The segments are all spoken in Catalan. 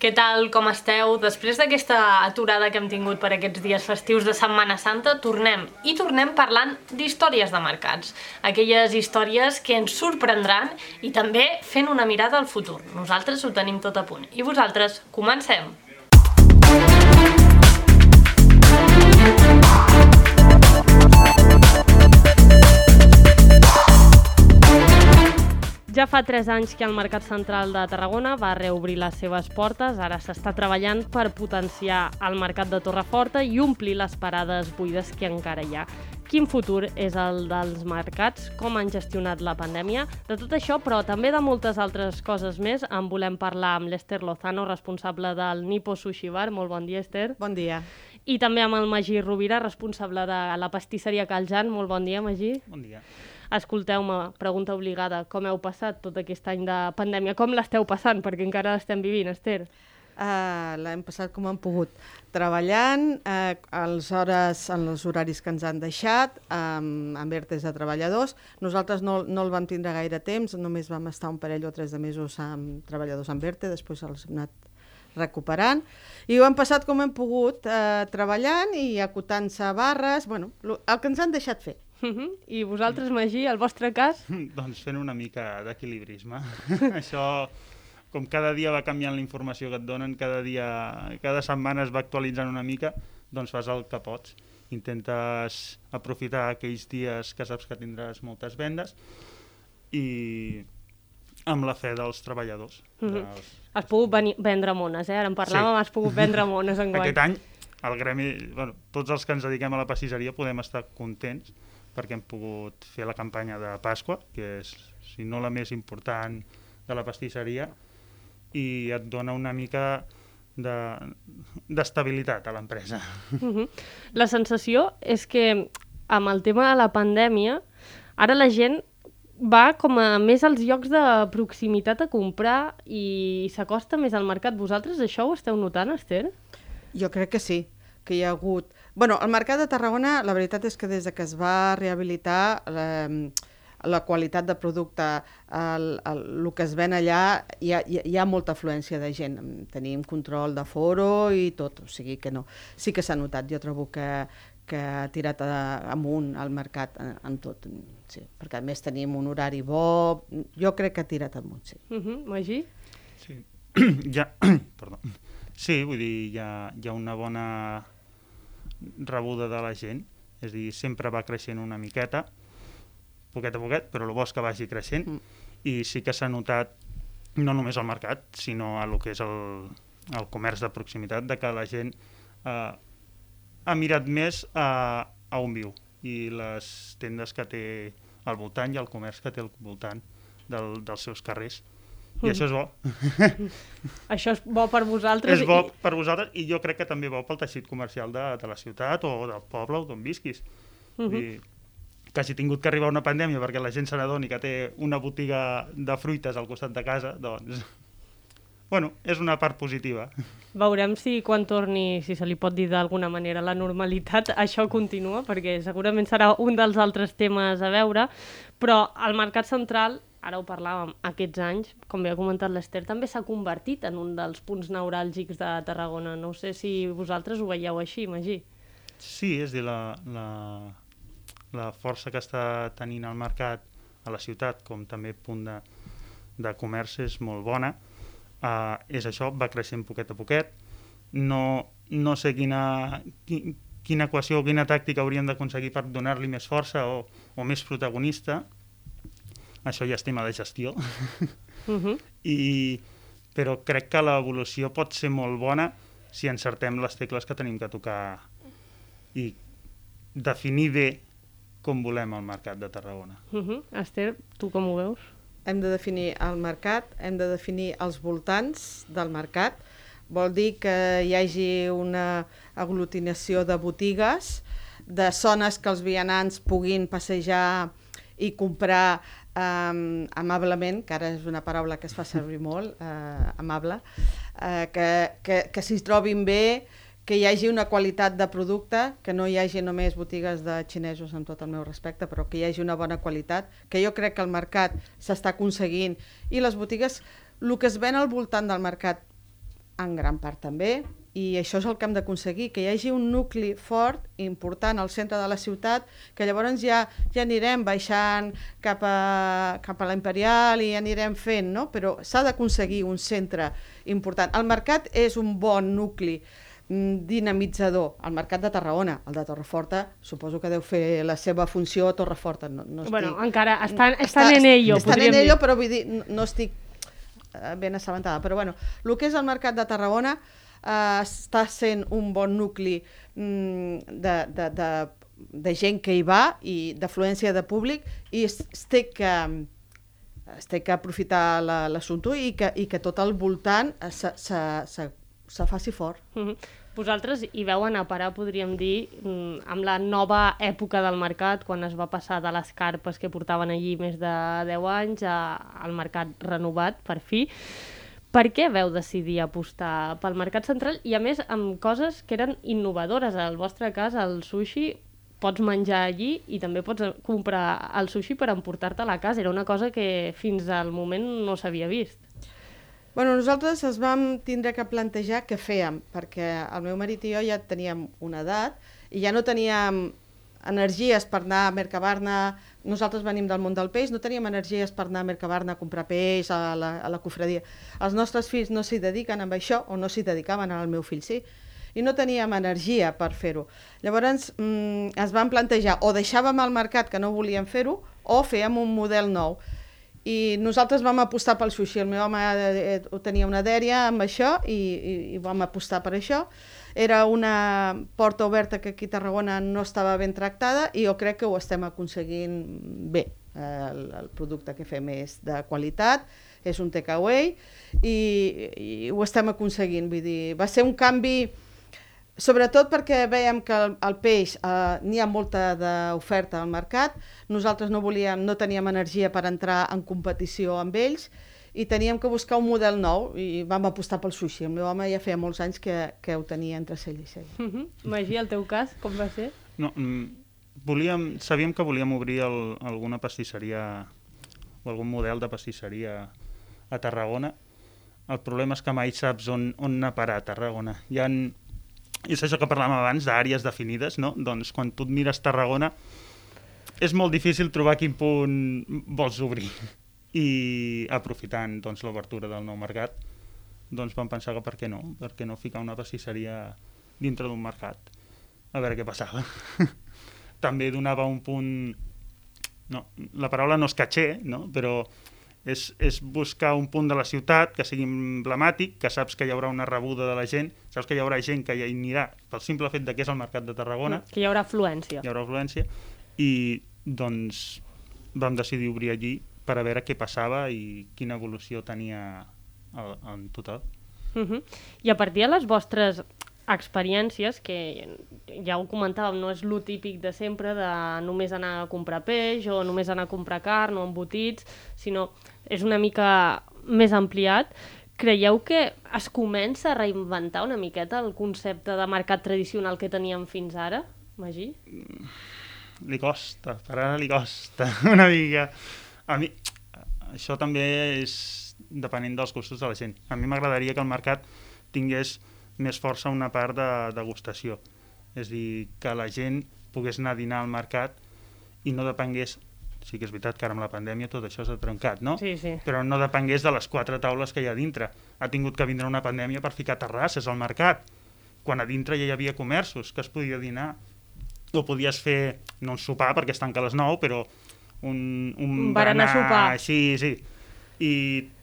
Què tal, com esteu? Després d'aquesta aturada que hem tingut per aquests dies festius de Setmana Santa, tornem. I tornem parlant d'històries de mercats. Aquelles històries que ens sorprendran i també fent una mirada al futur. Nosaltres ho tenim tot a punt. I vosaltres, comencem! Ja fa 3 anys que el Mercat Central de Tarragona va reobrir les seves portes. Ara s'està treballant per potenciar el mercat de Torreforta i omplir les parades buides que encara hi ha. Quin futur és el dels mercats? Com han gestionat la pandèmia? De tot això, però també de moltes altres coses més, en volem parlar amb l'Ester Lozano, responsable del Nipo Sushi Bar. Molt bon dia, Esther. Bon dia. I també amb el Magí Rovira, responsable de la pastisseria Caljan. Molt bon dia, Magí. Bon dia. Escolteu-me, pregunta obligada, com heu passat tot aquest any de pandèmia? Com l'esteu passant? Perquè encara l'estem vivint, Esther. Uh, L'hem passat com hem pogut, treballant uh, a les hores, en els horaris que ens han deixat, um, amb ERTES de treballadors. Nosaltres no, no el vam tindre gaire temps, només vam estar un parell o tres de mesos amb treballadors amb ERTE, després els hem anat recuperant, i ho hem passat com hem pogut, eh, treballant i acotant-se barres, bueno, el que ens han deixat fer. Uh -huh. I vosaltres, Magí, el vostre cas? doncs fent una mica d'equilibrisme. Això, com cada dia va canviant la informació que et donen, cada dia, cada setmana es va actualitzant una mica, doncs fas el que pots. Intentes aprofitar aquells dies que saps que tindràs moltes vendes i amb la fe dels treballadors. Uh -huh. dels... Has pogut venir, vendre mones, eh? Ara en parlàvem, sí. has pogut vendre mones en Aquest any, el gremi, bueno, tots els que ens dediquem a la pastisseria podem estar contents perquè hem pogut fer la campanya de Pasqua, que és, si no la més important de la pastisseria, i et dona una mica d'estabilitat de, a l'empresa. Uh -huh. La sensació és que amb el tema de la pandèmia, ara la gent va com a més als llocs de proximitat a comprar i s'acosta més al mercat. Vosaltres això ho esteu notant, Esther? Jo crec que sí, que hi ha hagut bueno, el Mercat de Tarragona, la veritat és que des de que es va rehabilitar la, la qualitat de producte, el, el, el que es ven allà, hi ha, hi ha molta afluència de gent. Tenim control de foro i tot, o sigui que no. Sí que s'ha notat, jo trobo que, que ha tirat a, amunt al mercat en, en tot, sí, perquè a més tenim un horari bo, jo crec que ha tirat amunt, sí. Uh -huh. Magí? Sí, ja, perdó. Sí, vull dir, hi ha, hi ha una bona rebuda de la gent, és dir, sempre va creixent una miqueta, poquet a poquet, però el bo és que vagi creixent, mm. i sí que s'ha notat no només al mercat, sinó a lo que és el, el comerç de proximitat, de que la gent eh, ha mirat més a, a on viu i les tendes que té al voltant i el comerç que té al voltant del, dels seus carrers. I mm. això és bo. això és bo per vosaltres. És bo i... per vosaltres i jo crec que també bo pel teixit comercial de, de la ciutat o del poble o d'on visquis. Uh -huh. I que hagi tingut que arribar una pandèmia perquè la gent se n'adoni que té una botiga de fruites al costat de casa, doncs... Bueno, és una part positiva. Veurem si quan torni, si se li pot dir d'alguna manera, la normalitat, això continua, perquè segurament serà un dels altres temes a veure, però el mercat central ara ho parlàvem, aquests anys, com bé ha comentat l'Ester, també s'ha convertit en un dels punts neuràlgics de Tarragona. No sé si vosaltres ho veieu així, Magí. Sí, és dir, la, la, la força que està tenint el mercat a la ciutat, com també punt de, de comerç, és molt bona. Uh, és això, va creixent poquet a poquet. No, no sé quina, quina equació o quina tàctica hauríem d'aconseguir per donar-li més força o, o més protagonista, això ja és tema de gestió. Uh -huh. I, però crec que l'evolució pot ser molt bona si encertem les tecles que tenim que tocar i definir bé com volem el mercat de Tarragona. Uh -huh. Esther, tu com ho veus? Hem de definir el mercat, hem de definir els voltants del mercat, vol dir que hi hagi una aglutinació de botigues, de zones que els vianants puguin passejar i comprar um, amablement, que ara és una paraula que es fa servir molt, uh, amable, uh, que, que, que s'hi trobin bé, que hi hagi una qualitat de producte, que no hi hagi només botigues de xinesos amb tot el meu respecte, però que hi hagi una bona qualitat, que jo crec que el mercat s'està aconseguint. I les botigues, el que es ven al voltant del mercat en gran part també, i això és el que hem d'aconseguir, que hi hagi un nucli fort, important al centre de la ciutat, que llavors ja, ja anirem baixant cap a, cap a la Imperial i anirem fent, no? però s'ha d'aconseguir un centre important. El mercat és un bon nucli mm, dinamitzador. El mercat de Tarragona, el de Torreforta, suposo que deu fer la seva funció a Torreforta. No, no estic... Bueno, encara estan, estan en ello, estan en ello, dir. però vull dir, no, no estic eh, ben assabentada. Però bueno, el que és el mercat de Tarragona eh, està sent un bon nucli mm, de, de, de, de gent que hi va i d'afluència de públic i es, es té que es té que aprofitar la- l'assumpte i, que, i que tot al voltant eh, se, se, se, se faci fort. Mhm. Vosaltres hi veu anar a parar, podríem dir, mm, amb la nova època del mercat, quan es va passar de les carpes que portaven allí més de 10 anys a, al mercat renovat, per fi. Per què veu decidir apostar pel mercat central i, a més, amb coses que eren innovadores? Al vostre cas, el sushi pots menjar allí i també pots comprar el sushi per emportar-te a la casa. Era una cosa que fins al moment no s'havia vist. Bueno, nosaltres es vam tindre que plantejar què fèiem, perquè el meu marit i jo ja teníem una edat i ja no teníem energies per anar a Mercabarna, nosaltres venim del món del peix, no teníem energies per anar a Mercabarna a comprar peix a la, a la cofradia. Els nostres fills no s'hi dediquen amb això, o no s'hi dedicaven, el meu fill sí, i no teníem energia per fer-ho. Llavors mm, es van plantejar o deixàvem al mercat que no volíem fer-ho o fèiem un model nou i nosaltres vam apostar pel sushi. El meu home eh, eh, tenia una dèria amb això i, i, i vam apostar per això. Era una porta oberta que aquí a Tarragona no estava ben tractada i jo crec que ho estem aconseguint bé. El, el producte que fem és de qualitat, és un takeaway i, i ho estem aconseguint. Vull dir, va ser un canvi Sobretot perquè veiem que el, el peix eh, n'hi ha molta d'oferta al mercat, nosaltres no volíem, no teníem energia per entrar en competició amb ells i teníem que buscar un model nou i vam apostar pel sushi. El meu home ja feia molts anys que, que ho tenia entre cell i cell. Uh -huh. Magí, el teu cas, com va ser? No, mm, volíem, sabíem que volíem obrir el, alguna pastisseria o algun model de pastisseria a Tarragona. El problema és que mai saps on, on anar a parar a Tarragona. Hi ha, és això que parlàvem abans, d'àrees definides, no? Doncs quan tu et mires Tarragona és molt difícil trobar quin punt vols obrir. I aprofitant doncs, l'obertura del nou mercat, doncs vam pensar que per què no? Per què no ficar una pastisseria dintre d'un mercat? A veure què passava. També donava un punt... No, la paraula no és caché, no? però és, és buscar un punt de la ciutat que sigui emblemàtic, que saps que hi haurà una rebuda de la gent, saps que hi haurà gent que hi anirà pel simple fet de que és el mercat de Tarragona, Que hi haurà afluència. hi haurà afluència, i doncs vam decidir obrir allí per a veure què passava i quina evolució tenia en total. Uh -huh. I a partir de les vostres experiències, que ja ho comentàvem, no és lo típic de sempre de només anar a comprar peix o només anar a comprar carn o embotits, sinó és una mica més ampliat. Creieu que es comença a reinventar una miqueta el concepte de mercat tradicional que teníem fins ara, Magí? li costa, per ara li costa una mica. A mi, això també és depenent dels gustos de la gent. A mi m'agradaria que el mercat tingués més força una part de degustació. És a dir, que la gent pogués anar a dinar al mercat i no depengués sí que és veritat que ara amb la pandèmia tot això s'ha trencat, no? Sí, sí. Però no depengués de les quatre taules que hi ha dintre. Ha tingut que vindre una pandèmia per ficar terrasses al mercat, quan a dintre ja hi havia comerços que es podia dinar. O podies fer, no un sopar perquè es tanca a les 9, però un, un Un berenar sopar. Sí, sí. I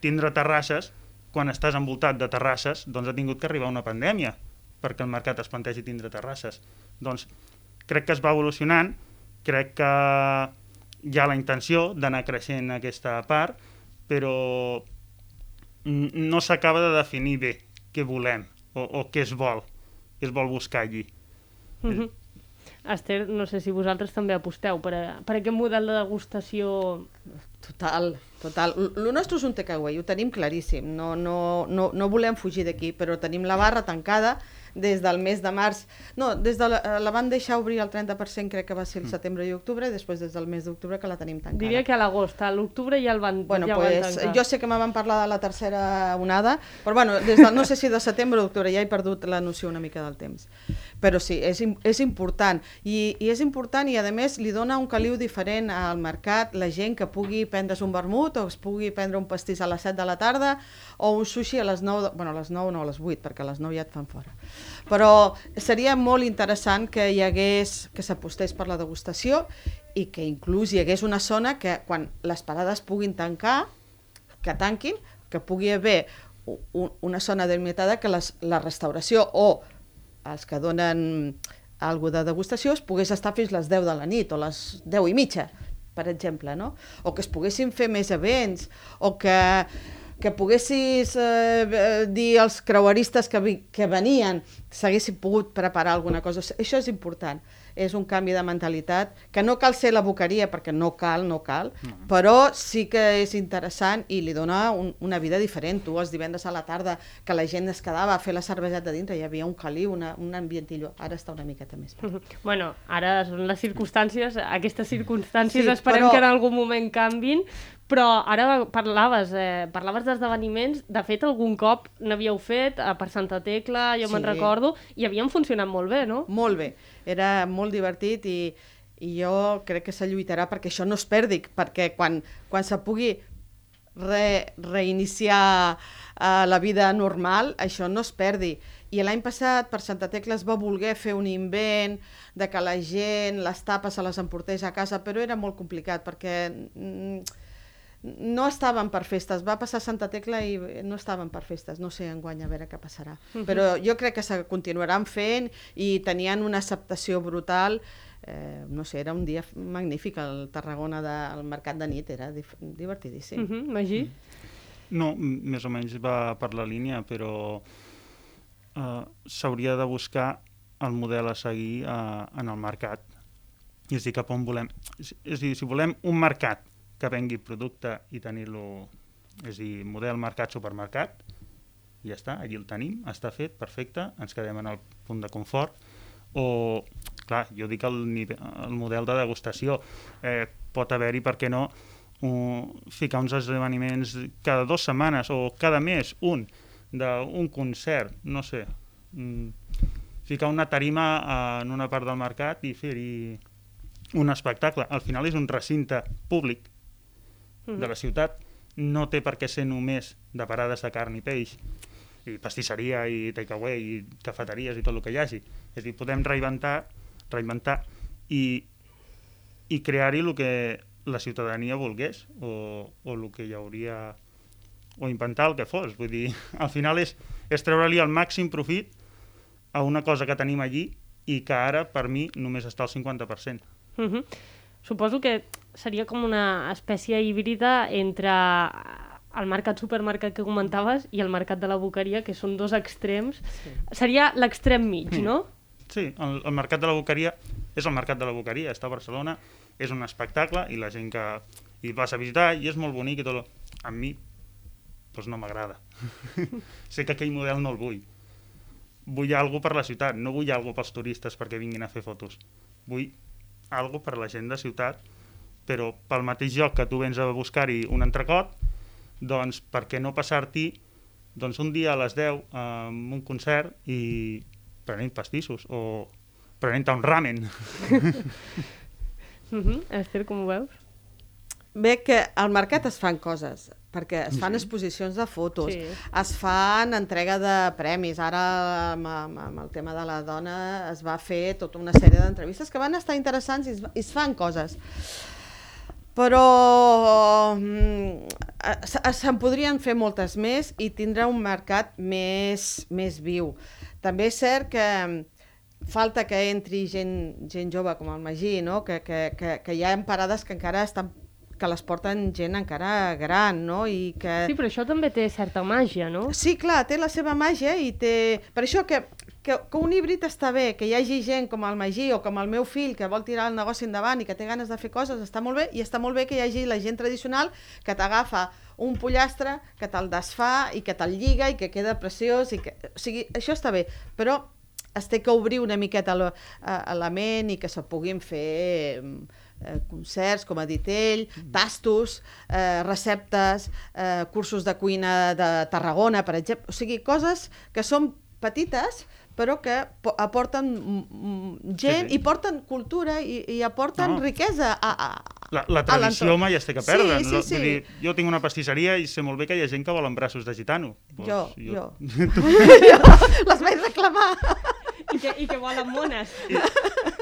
tindre terrasses, quan estàs envoltat de terrasses, doncs ha tingut que arribar una pandèmia perquè el mercat es plantegi tindre terrasses. Doncs crec que es va evolucionant, crec que hi ha la intenció d'anar creixent aquesta part, però no s'acaba de definir bé què volem o, o què es vol, què es vol buscar allí. Uh -huh. Esther, no sé si vosaltres també aposteu per, a, per aquest model de degustació... Total, total. El nostre és un takeaway, ho tenim claríssim. No, no, no, no volem fugir d'aquí, però tenim la barra tancada, des del mes de març, no, des de la, eh, la van deixar obrir el 30%, crec que va ser el setembre i octubre, i després des del mes d'octubre que la tenim tancada. Diria que a l'agost, a l'octubre ja el van, Bueno, ja pues, van tancar. jo sé que me van parlar de la tercera onada, però bueno, des del, no sé si de setembre o d'octubre, ja he perdut la noció una mica del temps. Però sí, és, és important. I, I és important i, a més, li dona un caliu diferent al mercat, la gent que pugui prendre's un vermut o es pugui prendre un pastís a les 7 de la tarda o un sushi a les 9, de, bueno, a les 9 no, a les 8, perquè a les 9 ja et fan fora. Però seria molt interessant que hi hagués, que s'apostés per la degustació i que inclús hi hagués una zona que quan les parades puguin tancar, que tanquin, que pugui haver una zona delimitada que les, la restauració o els que donen alguna de degustació es pogués estar fins les 10 de la nit o les 10 i mitja, per exemple, no? O que es poguessin fer més events, o que, que poguessis eh, eh, dir als creueristes que, vi, que venien s'haguessin pogut preparar alguna cosa. Això és important és un canvi de mentalitat, que no cal ser la boqueria, perquè no cal, no cal, però sí que és interessant i li dona un, una vida diferent. Tu els divendres a la tarda, que la gent es quedava a fer la cerveseta dintre, hi havia un caliu, una, un ambientillo. Ara està una miqueta més. Bueno, ara són les circumstàncies, aquestes circumstàncies Sí, esperem però- que en algun moment canvin, però ara parlaves, eh, parlaves d'esdeveniments, de fet algun cop n'havíeu fet a per Santa Tecla, jo me'n Sí. recordo, i havien funcionat molt bé, no? Molt bé, era molt divertit i, i jo crec que se lluitarà perquè això no es perdi, perquè quan, quan se pugui re, reiniciar uh, la vida normal, això no es perdi. I l'any passat, per Santa Tecla, es va voler fer un invent de que la gent les tapes se les emportés a casa, però era molt complicat perquè mm, no estaven per festes. Va passar Santa Tecla i no estaven per festes. No sé enguany a veure què passarà. Però jo crec que se continuaran fent i tenien una acceptació brutal. Eh, no sé, era un dia magnífic. El Tarragona del Mercat de nit era divertidíssim. Uh -huh, Magí? No, més o menys va per la línia, però eh, s'hauria de buscar el model a seguir eh, en el mercat. És a dir, cap on volem... És és a dir, si volem un mercat que vengui producte i tenir-lo... És a dir, model mercat-supermercat, ja està, allí el tenim, està fet, perfecte, ens quedem en el punt de confort, o, clar, jo dic el, el model de degustació, eh, pot haver-hi, per què no, un, ficar uns esdeveniments cada dues setmanes o cada mes, un, d'un concert, no sé, mm, ficar una tarima eh, en una part del mercat i fer-hi un espectacle. Al final és un recinte públic de la ciutat, no té per què ser només de parades de carn i peix, i pastisseria i takeaway i cafeteries i tot el que hi hagi. És a dir, podem reinventar, reinventar i, i crear-hi el que la ciutadania volgués o, o el que hi hauria o inventar el que fos. Vull dir, al final és, és treure-li el màxim profit a una cosa que tenim allí i que ara, per mi, només està al 50%. Uh -huh. Suposo que seria com una espècie híbrida entre el mercat-supermercat que comentaves i el mercat de la boqueria, que són dos extrems. Sí. Seria l'extrem mig, Mm. no? Sí, el, el mercat de la boqueria és el mercat de la boqueria, està a Barcelona, és un espectacle i la gent que hi vas a visitar i és molt bonic i tot. A mi doncs no m'agrada. sé que aquell model no el vull. Vull algo per la ciutat, no vull algo pels turistes perquè vinguin a fer fotos. Vull algo per la gent de ciutat, però pel mateix lloc que tu vens a buscar-hi un entrecot, doncs per què no passar-t'hi doncs un dia a les 10 amb un concert i prenent pastissos o prenent un ramen. Uh -huh. Esther, com ho veus? Bé que al mercat es fan coses, perquè es fan Sí. exposicions de fotos, Sí. es fan entrega de premis, ara amb, amb, amb el tema de la dona es va fer tota una sèrie d'entrevistes que van estar interessants i es, i es fan coses. Però mm, se- se'n podrien fer moltes més i tindrà un mercat més, més viu. També és cert que mm, falta que entri gent, gent jove com el Magí, no? que, que, que, que hi ha parades que encara estan que les porten gent encara gran, no? I que... Sí, però això també té certa màgia, no? Sí, clar, té la seva màgia i té... Per això que, que, que un híbrid està bé, que hi hagi gent com el Magí o com el meu fill que vol tirar el negoci endavant i que té ganes de fer coses, està molt bé, i està molt bé que hi hagi la gent tradicional que t'agafa un pollastre, que te'l desfà i que te'l lliga i que queda preciós. I que... O sigui, això està bé, però es té que obrir una miqueta la, a, a la ment i que se puguin fer eh, concerts, com ha dit ell, tastos, eh, receptes, eh, cursos de cuina de Tarragona, per exemple. O sigui, coses que són petites, però que po- aporten gent Sí, sí. i porten cultura i, i aporten No. riquesa a, a, La, la tradició mai es té que Sí, perdre. sí, no? sí. Vull dir, jo tinc una pastisseria i sé molt bé que hi ha gent que volen braços de gitano. Jo, Doncs jo. tu- Les vaig reclamar. I que, i que volen mones. I,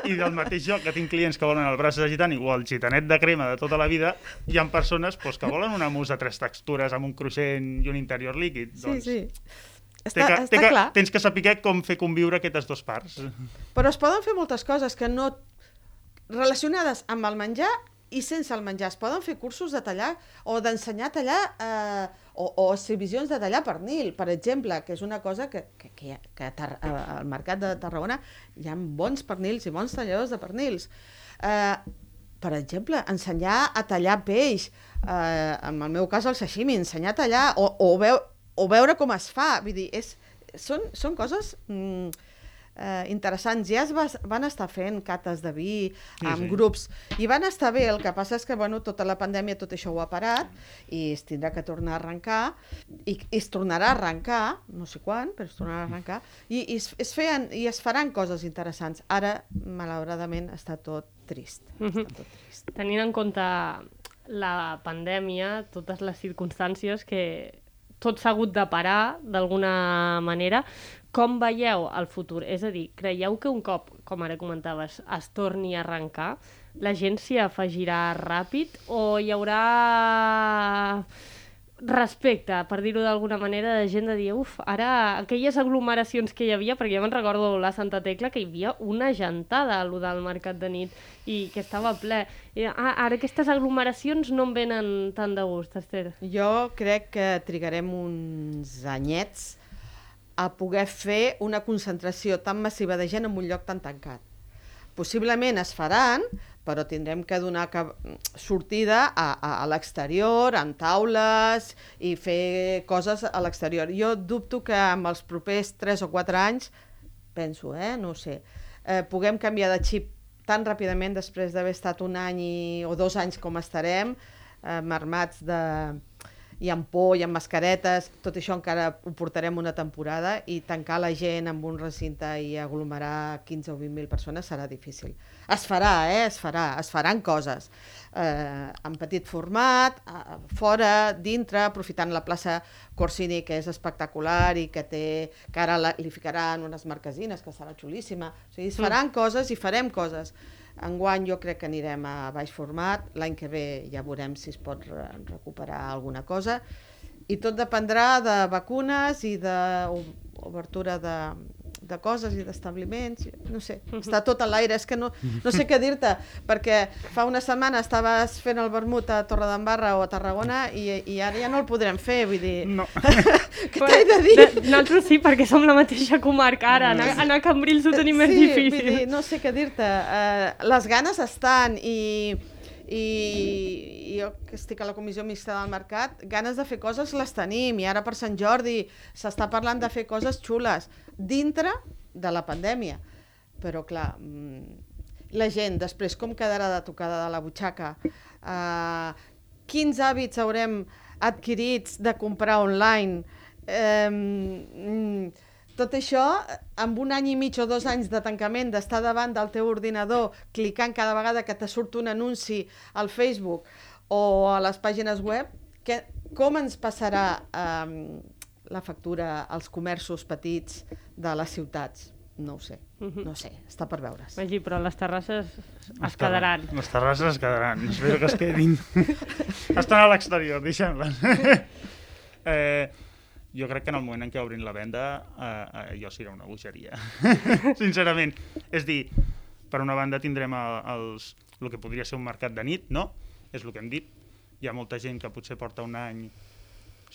I del mateix joc que tinc clients que volen el braç de gitani o el gitanet de crema de tota la vida, hi ha persones doncs, que volen una mousse de tres textures amb un cruixent i un interior líquid. Sí, doncs, sí. Té Està, que, està té que, clar. Tens que saber com fer conviure aquestes dues parts. Però es poden fer moltes coses que no relacionades amb el menjar i sense el menjar. Es poden fer cursos de tallar o d'ensenyar a tallar eh, o, o exhibicions de tallar pernil, per exemple, que és una cosa que, que, que, que a Tar eh, al mercat de Tarragona hi ha bons pernils i bons talladors de pernils. Eh, per exemple, ensenyar a tallar peix, eh, en el meu cas el sashimi, ensenyar a tallar o, o, veu, o veure com es fa, vull dir, és, són, són coses mm, eh, interessants. Ja es va, van estar fent cates de vi Sí, amb sí. grups i van estar bé, el que passa és que bueno, tota la pandèmia tot això ho ha parat i es tindrà que tornar a arrencar i, i es tornarà a arrencar, no sé quan, però es tornarà a arrencar i, i, es, es feien, i es faran coses interessants. Ara, malauradament, està tot trist. Mhm. Està tot trist. Tenint en compte la pandèmia, totes les circumstàncies que tot s'ha hagut de parar d'alguna manera, com veieu el futur? És a dir, creieu que un cop, com ara comentaves, es torni a arrencar, la gent s'hi afegirà ràpid o hi haurà respecte, per dir-ho d'alguna manera, de gent de dir, uf, ara aquelles aglomeracions que hi havia, perquè jo me'n recordo la Santa Tecla, que hi havia una gentada a lo del mercat de nit i que estava ple. I, ah, ara aquestes aglomeracions no em venen tant de gust, Esther. Jo crec que trigarem uns anyets a poder fer una concentració tan massiva de gent en un lloc tan tancat. Possiblement es faran, però tindrem que donar cap... sortida a, a, a l'exterior, amb taules i fer coses a l'exterior. Jo dubto que amb els propers 3 o 4 anys, penso, eh, no sé, eh, puguem canviar de xip tan ràpidament després d'haver estat un any i, o dos anys com estarem, eh, marmats de, i amb por i amb mascaretes, tot això encara ho portarem una temporada i tancar la gent en un recinte i aglomerar 15 o 20.000 persones serà difícil. Es farà, eh? Es farà, es faran coses. Eh, en petit format, eh, fora, dintre, aprofitant la plaça Corsini, que és espectacular i que té, que ara la, li ficaran unes marquesines, que serà xulíssima. O sigui, es faran coses i farem coses. Enguany jo crec que anirem a baix format, l'any que ve ja veurem si es pot re recuperar alguna cosa, i tot dependrà de vacunes i d'obertura de, de coses i d'establiments, no sé, està tot a l'aire, és que no, no sé què dir-te, perquè fa una setmana estaves fent el vermut a Torredembarra o a Tarragona i, i ara ja no el podrem fer, vull dir, No. què t'he de dir? De, nosaltres sí, perquè som la mateixa comarca ara. Anar, anar a Cambrils ho tenim més sí, difícil. Vull dir, no sé què dir-te. Uh, les ganes estan i, i, jo que estic a la comissió mixta del mercat, ganes de fer coses les tenim i ara per Sant Jordi s'està parlant de fer coses xules dintre de la pandèmia. Però clar, mm, la gent després com quedarà de tocada de la butxaca? Uh, quins hàbits haurem adquirits de comprar online? Eh, mm, tot això, amb un any i mig o dos anys de tancament, d'estar davant del teu ordinador, clicant cada vegada que te surt un anunci al Facebook o a les pàgines web, que, com ens passarà eh, la factura als comerços petits de les ciutats? No ho sé, no ho sé, està per veure's. Magí, però les terrasses es Les quedaran. Les terrasses es quedaran. Espero que es quedin. Estan a l'exterior, deixem-les. eh, jo crec que en el moment en què obrin la venda, eh, eh, jo serà una bogeria. Sincerament. És dir, per una banda tindrem el, els, el que podria ser un mercat de nit, no? És el que hem dit. Hi ha molta gent que potser porta un any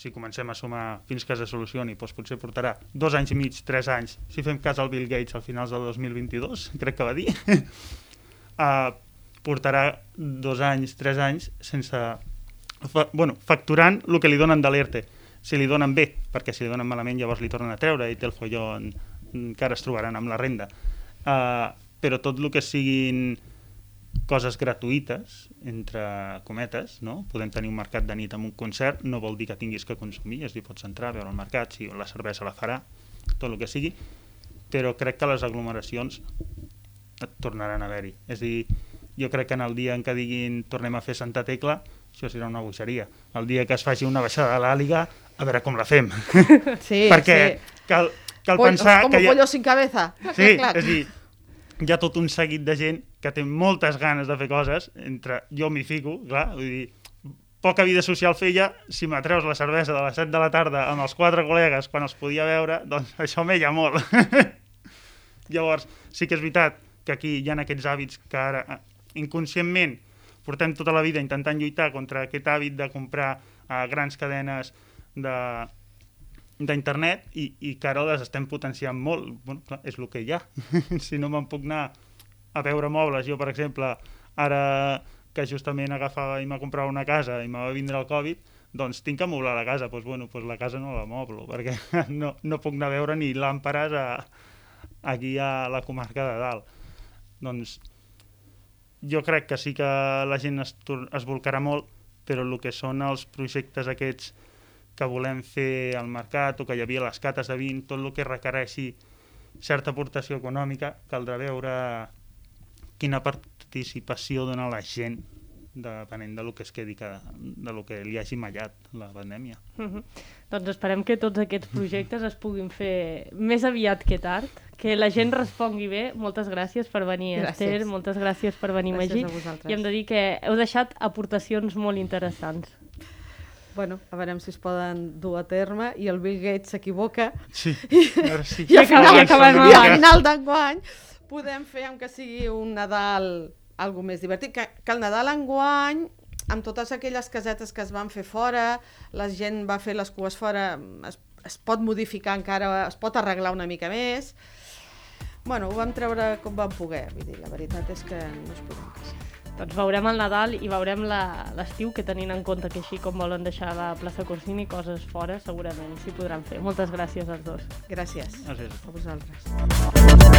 si comencem a sumar fins que es solucioni, doncs potser portarà dos anys i mig, tres anys, si fem cas al Bill Gates al finals del 2022, crec que va dir, uh, portarà dos anys, tres anys sense... Fa, bueno, facturant el que li donen de l'ERTE. Si li donen bé, perquè si li donen malament llavors li tornen a treure i té el follon encara es trobaran amb la renda. Uh, però tot el que siguin coses gratuïtes, entre cometes, no? podem tenir un mercat de nit amb un concert, no vol dir que tinguis que consumir, és dir, pots entrar veure el mercat, si la cervesa la farà, tot el que sigui, però crec que les aglomeracions et tornaran a haver-hi. És a dir, jo crec que en el dia en què diguin tornem a fer Santa Tecla, això serà una boixeria. El dia que es faci una baixada de l'àliga, a veure com la fem. Sí, Perquè sí. cal, cal Pollo- pensar com que hi ha... pollo sin cabeza. Sí, clac, és dir, hi ha tot un seguit de gent que té moltes ganes de fer coses, entre jo m'hi fico, clar, vull dir, poca vida social feia, si m'atreus la cervesa de les 7 de la tarda amb els quatre col·legues quan els podia veure, doncs això m'ella molt. Llavors, sí que és veritat que aquí hi ha aquests hàbits que ara, eh, inconscientment, portem tota la vida intentant lluitar contra aquest hàbit de comprar a grans cadenes de d'internet i, i que ara les estem potenciant molt. Bueno, clar, és el que hi ha. si no me'n puc anar a veure mobles, jo, per exemple, ara que justament agafava i m'ha comprat una casa i me va vindre el Covid, doncs tinc que moblar la casa. Doncs, bueno, doncs la casa no la moblo, perquè no, no puc anar a veure ni làmpares a, aquí a la comarca de dalt. Doncs jo crec que sí que la gent es, es volcarà molt, però el que són els projectes aquests que volem fer al mercat o que hi havia les cates de vin, tot el que requereixi certa aportació econòmica, caldrà veure quina participació dona la gent depenent de lo que es quedi que, de lo que li hagi mallat la pandèmia. Mhm. Doncs esperem que tots aquests projectes es puguin fer més aviat que tard, que la gent respongui bé. Moltes gràcies per venir, Gràcies. Esther, moltes gràcies per venir, Gràcies Magí. I hem de dir que heu deixat aportacions molt interessants. Bueno, a veure si es poden dur a terme i el Bill Gates s'equivoca Sí, si... i al acabem- final, i acabem i al final d'enguany podem fer, aunque sigui un Nadal algo més divertit, que, que el Nadal enguany amb totes aquelles casetes que es van fer fora, la gent va fer les cues fora, es, es pot modificar encara, es pot arreglar una mica més. Bueno, ho vam treure com vam poder, vull dir, la veritat és que no es podem queixar. Doncs veurem el Nadal i veurem la- l'estiu, que tenint en compte que així com volen deixar la plaça Corsini coses fora, segurament s'hi podran fer. Moltes gràcies als dos. Gràcies Gràcies. a vosaltres.